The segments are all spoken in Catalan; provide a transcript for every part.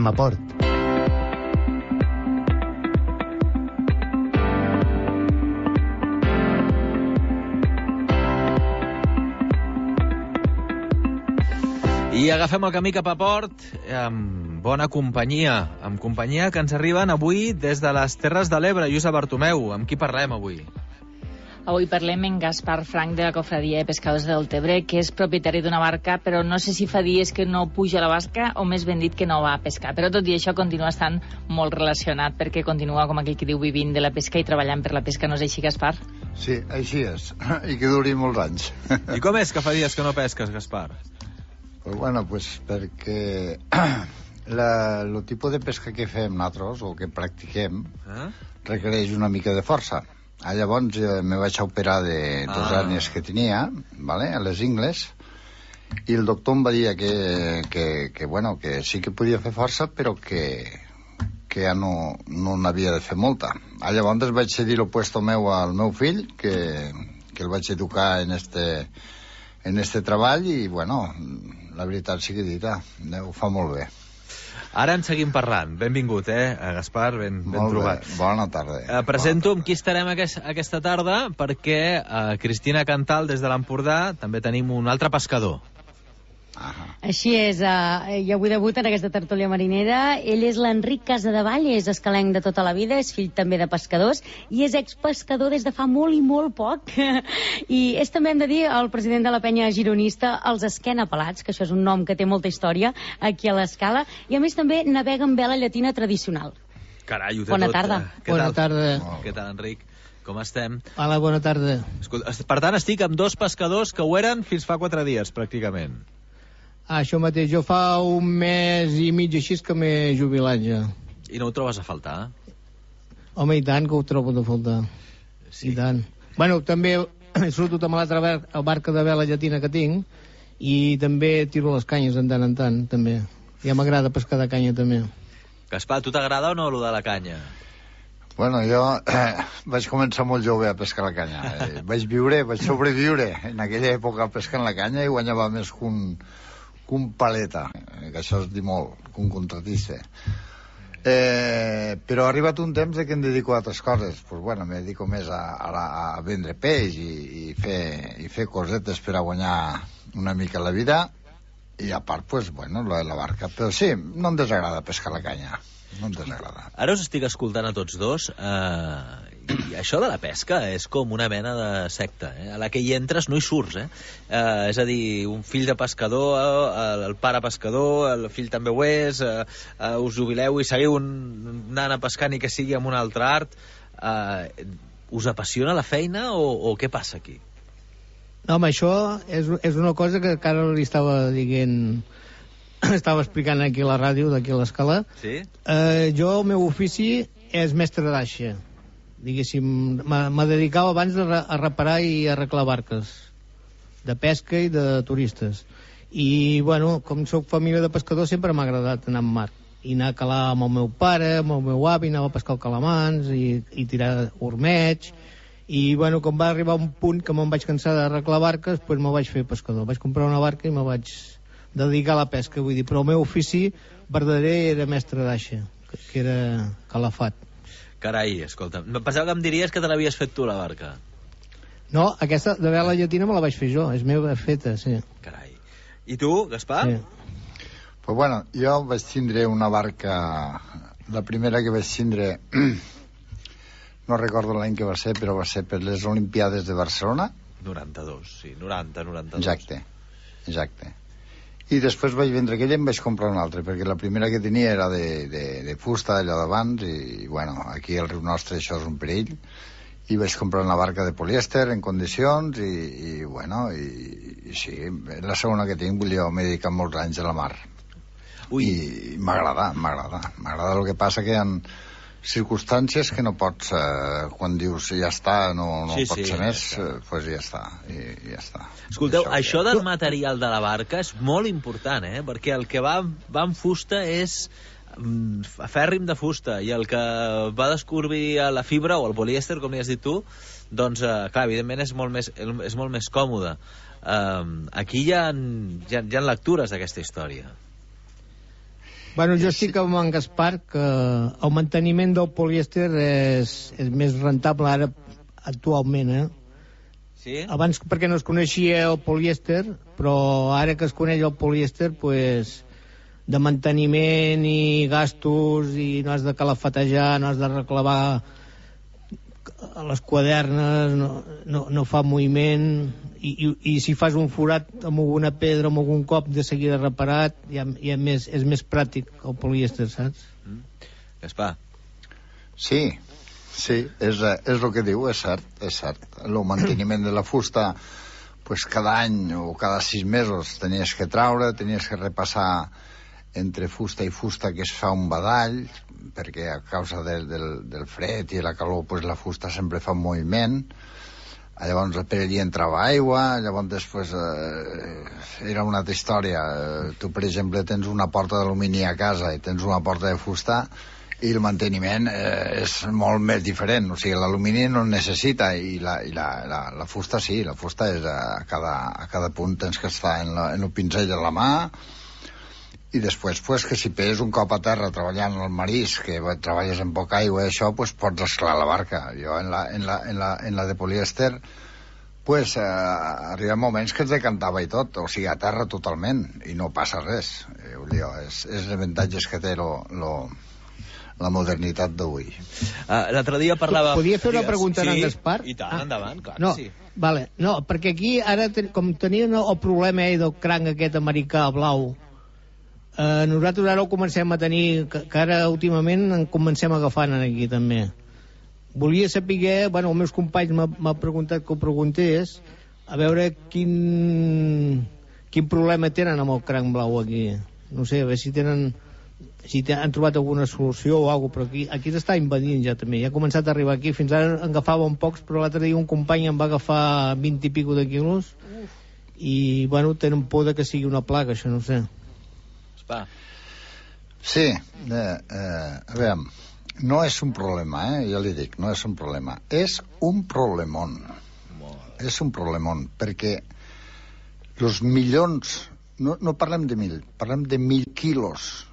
anem a port. I agafem el camí cap a port amb bona companyia, amb companyia que ens arriben avui des de les Terres de l'Ebre. Lluïsa Bartomeu, amb qui parlem avui? Avui parlem amb Gaspar Frank de la Cofradia de Pescadors del Tebre, que és propietari d'una barca, però no sé si fa dies que no puja a la barca o més ben dit que no va a pescar. Però tot i això continua estant molt relacionat perquè continua, com aquell que diu, vivint de la pesca i treballant per la pesca. No és així, Gaspar? Sí, així és. I que duri molts anys. I com és que fa dies que no pesques, Gaspar? Pues bueno, pues perquè la, el tipus de pesca que fem nosaltres, o que practiquem, Eh? requereix una mica de força. Ah, llavors eh, me vaig operar de dos Ah. anys que tenia, vale, a les ingles, i el doctor em va dir que, que, que, bueno, que sí que podia fer força, però que, que ja no, no n'havia de fer molta. Ah, llavors vaig cedir el puesto meu al meu fill, que, que el vaig educar en este, en este treball, i, bueno, la veritat sigui dita, eh, ho fa molt bé. Ara en seguim parlant. Benvingut, eh, Gaspar? Ben, ben molt trobat. bé. Bona tarda. Eh, presento amb qui estarem aquest, aquesta tarda perquè eh, Cristina Cantal des de l'Empordà també tenim un altre pescador. Ahà. Així és, uh, i avui debuta en aquesta tertúlia marinera. Ell és l'Enric Casadevall, és escalenc de tota la vida, és fill també de pescadors, i és expescador des de fa molt i molt poc. I és també, hem de dir, el president de la penya gironista, els Esquena Pelats, que això és un nom que té molta història aquí a l'escala, i a més també navega amb vela llatina tradicional. Carai, ho té Bona tot. tarda. eh? Què Bona tal? tarda. Què tal, Enric? Com estem? Hola, bona tarda. Escolta, per tant, estic amb dos pescadors que ho eren fins fa quatre dies, pràcticament. Ah, això mateix, jo fa un mes i mig així que m'he jubilat ja. I no ho trobes a faltar? Home, i tant que ho trobo de faltar. I tant. Bueno, també he sortit amb l'altra bar barca de vela llatina que tinc i també tiro les canyes de tant en tant, també. Ja m'agrada pescar de canya, també. Gaspar, a tu t'agrada o no, lo de la canya? Bueno, jo eh, vaig començar molt jove a pescar la canya. Eh, vaig viure, vaig sobreviure en aquella època pescant la canya i guanyava més que un, un paleta, eh, que això es diu molt, un contratista. Eh, però ha arribat un temps que em dedico a altres coses. Pues bueno, me dedico més a, a, la- a vendre peix i, i, fer, i fer cosetes per a guanyar una mica la vida i a part, pues, bueno, de la barca. Però sí, no em desagrada pescar la canya. No em desagrada. Ara us estic escoltant a tots dos, eh, i això de la pesca és com una mena de secta, eh? a la que hi entres no hi surts, eh? eh és a dir, un fill de pescador, eh, el pare pescador, el fill també ho és, eh, eh, us jubileu i seguiu un- anant a pescar ni que sigui amb un altre art, eh, us apassiona la feina o, o què passa aquí? No, home, això és, és una cosa que encara li estava dient... estava explicant aquí a la ràdio, d'aquí a l'escala. Sí? Eh, jo, el meu ofici és mestre d'aixa. Diguéssim, me dedicava abans de re, a reparar i arreglar barques de pesca i de turistes. I, bueno, com sóc família de pescadors, sempre m'ha agradat anar en mar. I anar a calar amb el meu pare, amb el meu avi, anava a pescar el calamans i, i tirar ormeig. I, bueno, com va arribar un punt que me'n vaig cansar d'arreglar barques, doncs me vaig fer pescador. Vaig comprar una barca i me vaig dedicar a la pesca, vull dir, però el meu ofici verdader era mestre d'aixa, que era calafat. Carai, escolta, em pensava que em diries que te l'havies fet tu, la barca. No, aquesta de vela llatina me la vaig fer jo, és meva feta, sí. Carai. I tu, Gaspar? sí. Pues bueno, jo vaig tindre una barca... La primera que vaig tindre... no recordo l'any que va ser, però va ser per les Olimpiades de Barcelona. 92, sí, 90, 92. Exacte, exacte. I després vaig vendre aquella i em vaig comprar una altra, perquè la primera que tenia era de, de, de fusta, allò d'abans, i, bueno, aquí al riu nostre això és un perill, i vaig comprar una barca de polièster en condicions, i, i bueno, i, i sí, la segona que tinc, vull dir, m'he dedicat molts anys a la mar. Ui, I m'agrada, m'agrada. M'agrada el que passa que hi ha circumstàncies que no pots, eh, quan dius ja està, no, no Sí, pots sí, ser ja més, eh, pues ja està, i, ja està. Escolteu, que- això del material de la barca és molt important, eh? Perquè el que va, va amb fusta és mm, fèrrim de fusta i el que va descobrir la fibra o el polièster, com li has dit tu, doncs, eh, clar, evidentment és molt més, és molt més còmode. Um, aquí hi ha, hi ha, hi ha lectures d'aquesta història. Bueno, jo estic amb en Gaspar que el manteniment del polièster és, és més rentable ara actualment, eh? Sí? Abans perquè no es coneixia el polièster, però ara que es coneix el polièster, pues, de manteniment i gastos i no has de calafatejar, no has de reclavar a les quadernes, no, no, no fa moviment i, i, i si fas un forat amb alguna pedra, amb algun cop de seguida reparat, ja, ja més, és més pràctic el polièster, saps? Gaspar. Sí, sí, és, eh, és el que diu, és cert, és cert. El manteniment de la fusta, pues cada any o cada sis mesos tenies que traure, tenies que repassar entre fusta i fusta que es fa un badall, perquè a causa del, del, del fred i la calor pues, la fusta sempre fa un moviment, llavors per allí entrava aigua, llavors després eh, era una altra història. Eh, Tu, per exemple, tens una porta d'alumini a casa i tens una porta de fusta i el manteniment eh, és molt més diferent, o sigui, l'alumini no necessita i, la, i la, la, la fusta sí, la fusta és a cada, a cada punt tens que estar en, la, en el pinzell de la mà i després, pues, que si pes un cop a terra treballant al marís, que treballes en poca aigua i això, pues, pots esclar la barca. Jo en la, en la, en la, en la de polièster pues, eh, arriba moments que es decantava i tot, o sigui, a terra totalment, i no passa res. Eh, dir, és, és els avantatges que té lo, lo, la modernitat d'avui. Uh, L'altre dia parlava... Podia fer una pregunta a en sí, Gaspar? i tant, Ah. endavant, clar no, sí. Vale, no, perquè aquí ara, ten, com tenien el problema eh, del cranc aquest americà blau, eh, nosaltres ara ho comencem a tenir, que, que ara últimament en comencem agafant aquí també. Volia saber, bueno, els meus companys m'ha m'ha preguntat que ho preguntés, a veure quin, quin problema tenen amb el cranc blau aquí. No sé, a veure si tenen si han trobat alguna solució o alguna però aquí, aquí s'està invadint ja també, ja ha començat a arribar aquí, fins ara en agafàvem pocs, però l'altre dia un company em va agafar 20 i pico de quilos i, bueno, tenen por de que sigui una plaga, això no sé. Gaspar. Sí, eh, eh, a veure, no és un problema, eh? ja li dic, no és un problema. És un problemón. És un problemón, perquè els milions, no, no parlem de mil, parlem de mil quilos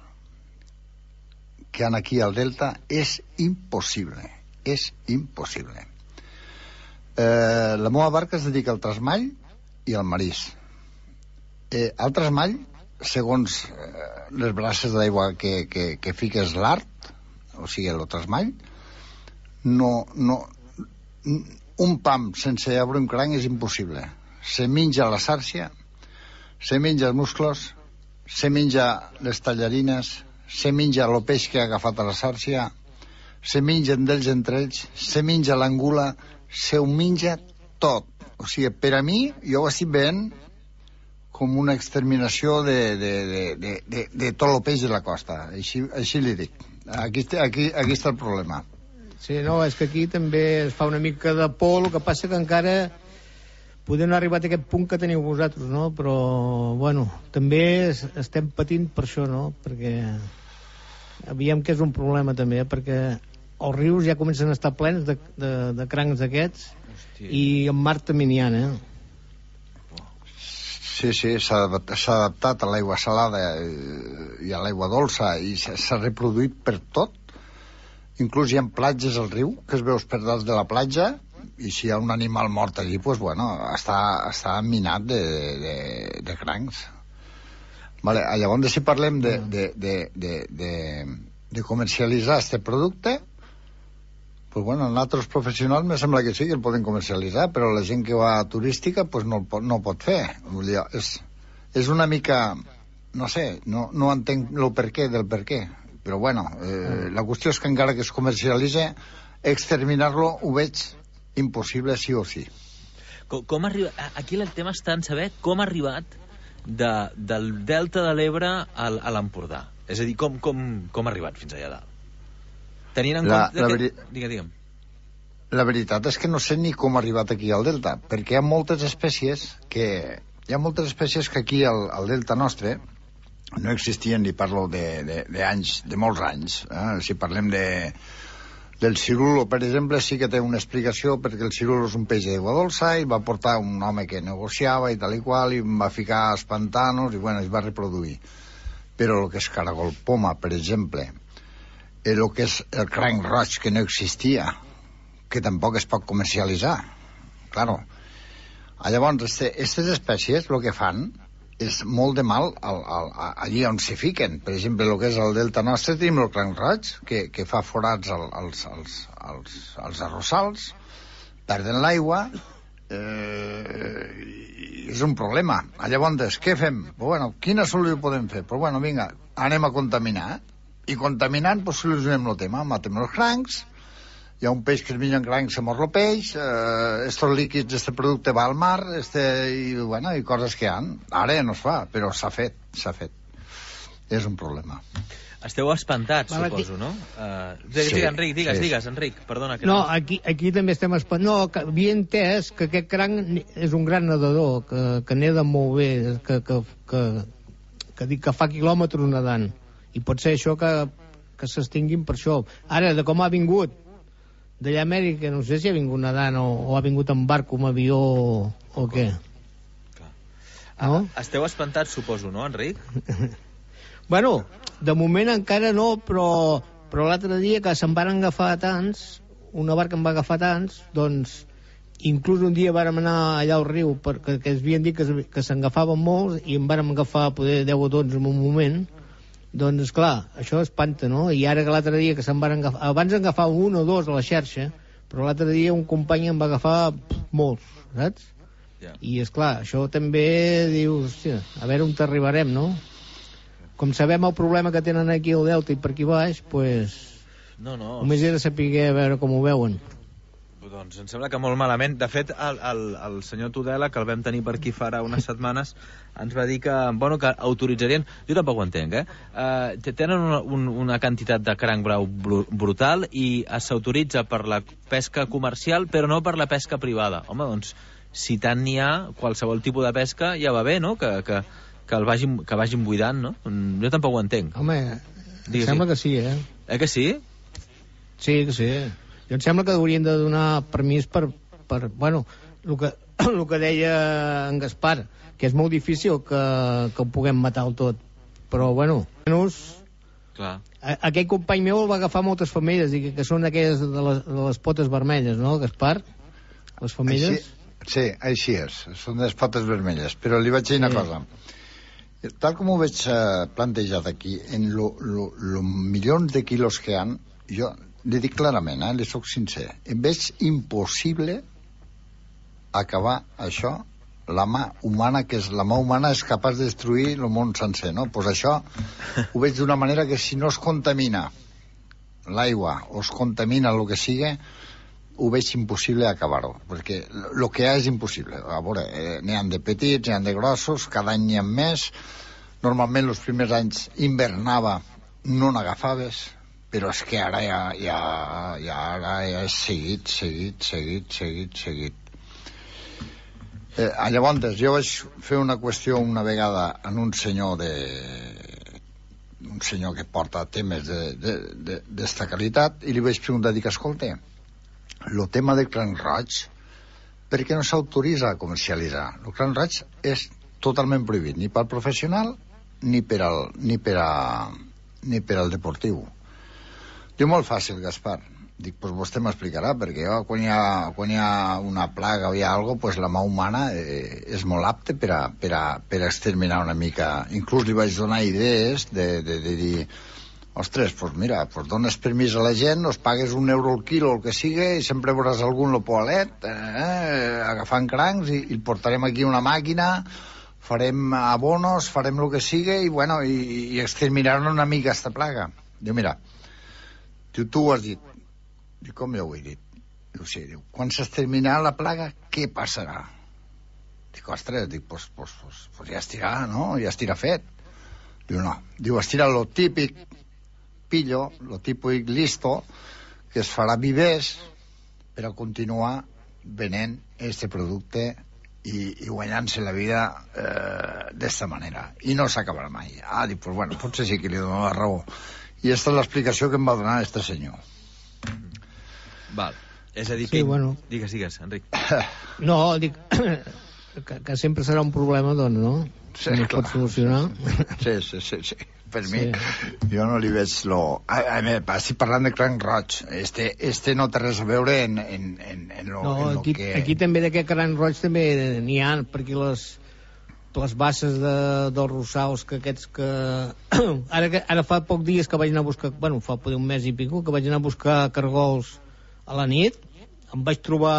que han aquí al Delta, és impossible, és impossible. Eh, la meva barca es dedica al trasmall i al marís. Eh, al trasmall, segons eh, les braces d'aigua que, que, que fiques l'art, o sigui, el trasmall, no, no, un pam sense arbre un cranc és impossible. Se menja la sàrcia, se menja els musclos, se menja les tallarines, se menja el peix que ha agafat a la sàrcia, se mengen d'ells entre ells, se menja l'angula, se ho menja tot. O sigui, per a mi, jo ho estic veient com una exterminació de, de, de, de, de, de tot el peix de la costa. Així, així li dic. Aquí, aquí, aquí està el problema. Sí, no, és que aquí també es fa una mica de por, el que passa que encara podem arribar a aquest punt que teniu vosaltres, no? Però, bueno, també es- estem patint per això, no? Perquè aviam que és un problema també, eh? perquè els rius ja comencen a estar plens de, de, de crancs d'aquests Hòstia. i en mar també n'hi ha, eh? Sí, sí, s'ha adap- s'ha adaptat a l'aigua salada eh, i a l'aigua dolça i s'ha reproduït per tot. Inclús hi ha platges al riu que es veus per dalt de la platja i si hi ha un animal mort allí, pues, bueno, està, està minat de, de, de crancs. Vale, llavors, si parlem de, de, de, de, de, de comercialitzar este producte, pues bueno, nosaltres professionals me sembla que sí que el poden comercialitzar, però la gent que va turística pues no, no ho pot fer. Vull dir, és, és una mica... No sé, no, no entenc el per què del per què. Però bueno, eh, la qüestió és que encara que es comercialitza, exterminar-lo ho veig impossible sí o sí. Com, com arriba... a- Aquí el tema està en saber com ha arribat de, del Delta de l'Ebre al, a l'Empordà. És a dir, com, com, com ha arribat fins allà dalt. Tenint en La- compte... la que... veri- Digue, digue'm. La veritat és que no sé ni com ha arribat aquí al Delta, perquè hi ha moltes espècies que... Hi ha moltes espècies que aquí al, al Delta nostre no existien, i parlo de, de, de anys, de molts anys. Eh? Si parlem de, del cirulo, per exemple, sí que té una explicació perquè el cirulo és un peix d'aigua dolça i va portar un home que negociava i tal i qual i va ficar als pantanos i bueno, es va reproduir. però el que és caragol poma, per exemple, el que és el cranc roig, que no existia, que tampoc es pot comercialitzar. Claro. Ah, Llavors, aquestes espècies el que fan és molt de mal al, al, allí on s'hi fiquen. Per exemple, el que és el delta nostre tenim el cranc roig, que, que fa forats al, als, als, als, als arrossals, perden l'aigua, eh, és un problema. Ah, Llavors, què fem? Pues bueno, quina solució podem fer? Pues bueno, vinga, anem a contaminar. I contaminant, pues, solucionem el tema. Matem els crancs, hi ha un peix que es menja en cranc, se mor el peix, eh, estos líquids, este producte va al mar, este, i, bueno, i coses que hi ha. Ara ja no es fa, però s'ha fet, s'ha fet. És un problema. Esteu espantats, Val, aquí- suposo, no? Uh, digues, Sí, digues, Enric, digues, sí. digues, Enric, perdona. Que No, aquí, aquí també estem espantant. No, que havia entès que aquest cranc és un gran nedador, que, que neda molt bé, que, que, que, que, dic que fa quilòmetres nedant. I pot ser això que, que s'extinguin per això. Ara, de com ha vingut d'allà a Amèrica, no sé si ha vingut nedant o, o ha vingut en barco, amb avió o, o què. No? Esteu espantats, suposo, no, Enric? Bueno, de moment encara no, però, però l'altre dia que se'n van agafar tants, una barca en va agafar tants, doncs inclús un dia vàrem anar allà al riu perquè que es havien dit que, que s'agafaven molts i en vàrem agafar poder 10 o 12 en un moment doncs esclar, això espanta, no? I ara que l'altre dia que se'n van agafar... Abans en un o dos a la xarxa, però l'altre dia un company en va agafar pff, molts, saps? Ja. I, és clar, això també dius, hòstia, a veure on t'arribarem, no? Com sabem el problema que tenen aquí al Delta i per aquí baix, pues, No, no. només era saber a veure com ho veuen. Doncs em sembla que molt malament. De fet, el, el, el senyor Tudela, que el vam tenir per aquí farà unes setmanes, ens va dir que, bueno, que autoritzarien... Jo tampoc ho entenc, eh? Uh, tenen una, un, una quantitat de cranc brau bru brutal i eh, s'autoritza per la pesca comercial, però no per la pesca privada. Home, doncs, si tant n'hi ha, qualsevol tipus de pesca ja va bé, no?, que, que, que, el vagin, que vagin buidant, no? Mm, Jo tampoc ho entenc. Home, Digues, em sembla sí. que sí, eh? Eh que sí? Sí, que sí. Jo em sembla que haurien de donar permís per... per bueno, el que, el que deia en Gaspar, que és molt difícil que, que ho puguem matar el tot. Però, bueno, menys... Clar. a- Aquell company meu el va agafar moltes femelles, i que, que són aquelles de les, de les potes vermelles, no, Gaspar? Les femelles? Així, sí, així és. Són les potes vermelles. Però li vaig dir una Sí. cosa. Tal com ho veig eh, plantejat aquí, en lo, lo, lo milions de quilos que han, jo li dic clarament, eh, li soc sincer, em veig impossible acabar això la mà humana, que és la mà humana és capaç de destruir el món sencer, no? Pues això ho veig d'una manera que si no es contamina l'aigua o es contamina el que sigui, ho veig impossible acabar-ho, perquè el que hi ha és impossible. A veure, eh, n'hi han de petits, n'hi han de grossos, cada any n'hi ha més. Normalment, els primers anys invernava, no n'agafaves, però és que ara ja, ja, ja, ara ja és seguit, seguit, seguit, seguit, seguit. Eh, llavors, jo vaig fer una qüestió una vegada en un senyor de un senyor que porta temes d'esta de, de, de, qualitat i li vaig preguntar, dic, escolta, el tema del cranc roig, per què no s'autoritza a comercialitzar? El cranc roig és totalment prohibit, ni pel professional ni per al, ni per a, ni per al deportiu. Diu, molt fàcil, Gaspar. Dic, doncs vostè m'explicarà, perquè jo, quan hi, ha, quan hi ha una plaga o hi ha alguna cosa, pues la mà humana eh, és molt apte per a, per, a, per a exterminar una mica. Inclús li vaig donar idees de, de, de dir, ostres, pues mira, pues dones permís a la gent, os pagues un euro al quilo, el que sigui, i sempre veuràs algun lo poalet, eh, agafant crancs, i, i portarem aquí una màquina, farem abonos, farem el que sigui, i bueno, i, i exterminaran una mica esta plaga. Diu, mira, diu, tu ho has dit. Dic, com jo ho he dit? Diu, sí, diu, quan s'exterminarà la plaga, què passarà? Dic, ostres, dic, pues, pues, pues, pues ja estirà, no? Ja estirà fet. Diu, no. Diu, estirà lo típic pillo, lo típic listo, que es farà vivers per a continuar venent este producte i, i guanyant-se la vida eh, d'esta manera. I no s'acabarà mai. Ah, dic, pues bueno, potser sí que li dono la raó. I aquesta és l'explicació que em va donar este senyor. Val. És a dir, Sí, que... bueno. Digues, digues, Enric. No, dic que, que sempre serà un problema, doncs, no? Sí, no es clar. pot solucionar. Sí, sí, sí, sí. per mi, Sí. jo no li veig lo... A, a més, estic parlant de cranc roig. Este, este no té res a veure en, en, en, en lo, No, en lo aquí, que... aquí també d'aquest gran roig també n'hi ha, perquè les, les basses de, dels rossals que aquests que... ara, ara fa poc dies que vaig anar a buscar, bueno, fa poder un mes i pico, que vaig anar a buscar cargols a la nit, em vaig trobar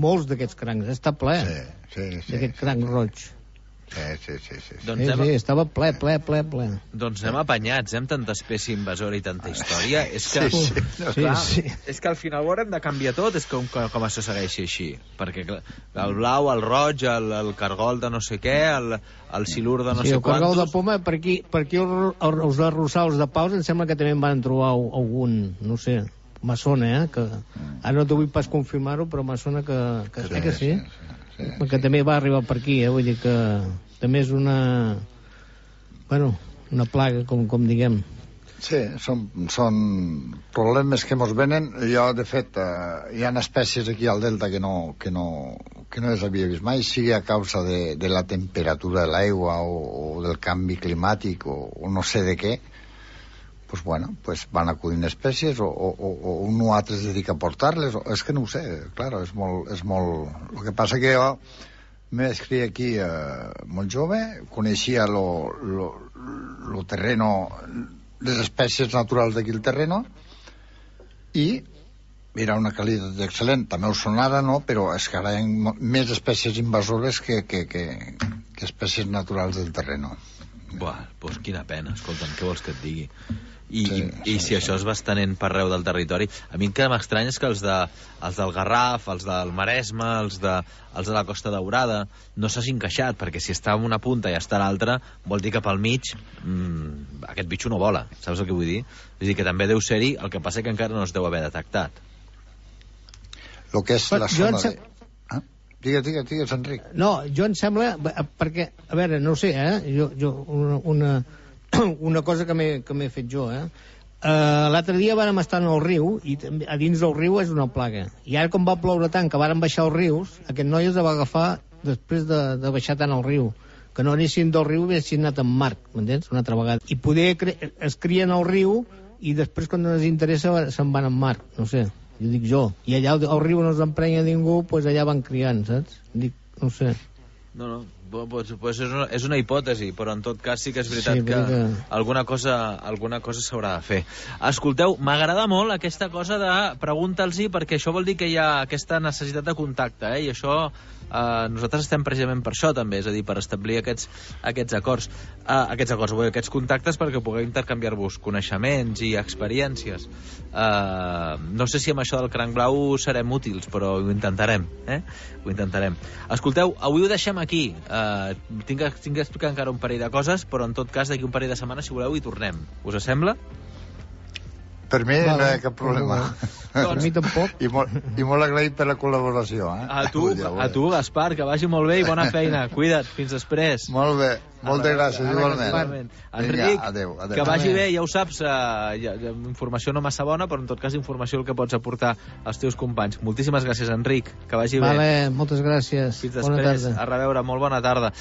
molts d'aquests crancs, està ple, Sí, sí, sí. d'aquest cranc roig. Sí, sí, sí, sí. sí. Doncs Sí, hem, sí, estava ple, ple, ple, ple. doncs hem apanyats, eh, amb tanta espècie invasora i tanta història. És que, Sí, sí. Sí, clar, sí. és que al final ho haurem de canviar tot, és com, com, com això segueixi així. Perquè clar, el blau, el roig, el, el cargol de no sé què, el, el silur de no sí, sé el cargol de quantos... poma, per aquí, per aquí el- el- els de Rossals de Paus em sembla que també en van trobar al- algun, no sé, maçona, eh? Que, ara no t'ho vull pas confirmar-ho, però maçona que, que, sí, que sí, sí, que també va arribar per aquí, eh? vull dir que també és una bueno, una plaga, com, com diguem. Sí, són, són problemes que ens venen. Jo, de fet, eh, hi ha espècies aquí al delta que no, que no, que no les havia vist mai, sigui a causa de, de la temperatura de l'aigua o, o del canvi climàtic o, o no sé de què, pues bueno, pues van acudint espècies o, o, o, un o altre es dedica a portar-les, és que no ho sé, claro, és molt, és molt... El que passa que jo me criar aquí eh, molt jove, coneixia lo, lo, lo terreno, les espècies naturals d'aquí el terreno, i era una qualitat excel·lent, també ho són ara, no? però és que ara hi ha més espècies invasores que, que, que, que espècies naturals del terreno. Buah, doncs quina pena, escolta'm, què vols que et digui? I, Sí, sí, i, i sí, si això es va estenent per arreu del territori, a mi el que m'estranya és que els, de, els del Garraf, els del Maresme, els de, els de la Costa Daurada, no s'hagin queixat, perquè si està en una punta i està a l'altra, vol dir que pel mig mmm, aquest bitxo no vola, saps el que vull dir? Vull dir que també deu ser-hi, el que passa que encara no es deu haver detectat. El que és Però la zona sem- de... Ah? Digues, digues, digues, Enric. No, jo em sembla, perquè, a veure, no ho sé, eh? Jo, jo, una, una, una cosa que m'he fet jo, eh? Uh, L'altre dia vàrem estar en el riu i a dins del riu és una plaga. I ara com va ploure tant que varen baixar els rius, aquest noi es va agafar després de, de baixar tant el riu que no anessin del riu haguessin anat en mar, m'entens? Una altra vegada. I poder cre es crien al riu i després quan no els interessa se'n van en mar, no sé, jo dic jo. I allà al, riu no els emprenya ningú, doncs allà van criant, saps? Dic, no sé. No, no, pues, pues és, una, és una hipòtesi, però en tot cas sí que és veritat Sí, que, alguna cosa, alguna cosa s'haurà de fer. Escolteu, m'agrada molt aquesta cosa de pregunta'ls-hi, perquè això vol dir que hi ha aquesta necessitat de contacte, eh? i això eh, nosaltres estem precisament per això també, és a dir, per establir aquests, aquests acords, eh, aquests acords, vull dir, aquests contactes perquè pugueu intercanviar-vos coneixements i experiències. Eh, no sé si amb això del cranc blau serem útils, però ho intentarem, eh? Ho intentarem. Escolteu, avui ho deixem aquí. Uh, tinc, tinc que explicar encara un parell de coses, però en tot cas d'aquí un parell de setmanes, si voleu, hi tornem. Us sembla? Per mi no Vale. hi ha cap problema. Per mi tampoc. I molt, I molt agraït per la col·laboració. Eh? A tu, a tu, Gaspar, que vagi molt bé i bona feina. Cuida't, fins després. Molt bé, moltes gràcies, igualment. Igualment. Vinga, Enric, adéu, adéu. que vagi bé, ja ho saps, uh, ja, ja, informació no massa bona, però en tot cas informació el que pots aportar als teus companys. Moltíssimes gràcies, Enric, que vagi bé. Vale, moltes gràcies. Fins Bona després, tarda. a reveure, molt bona tarda.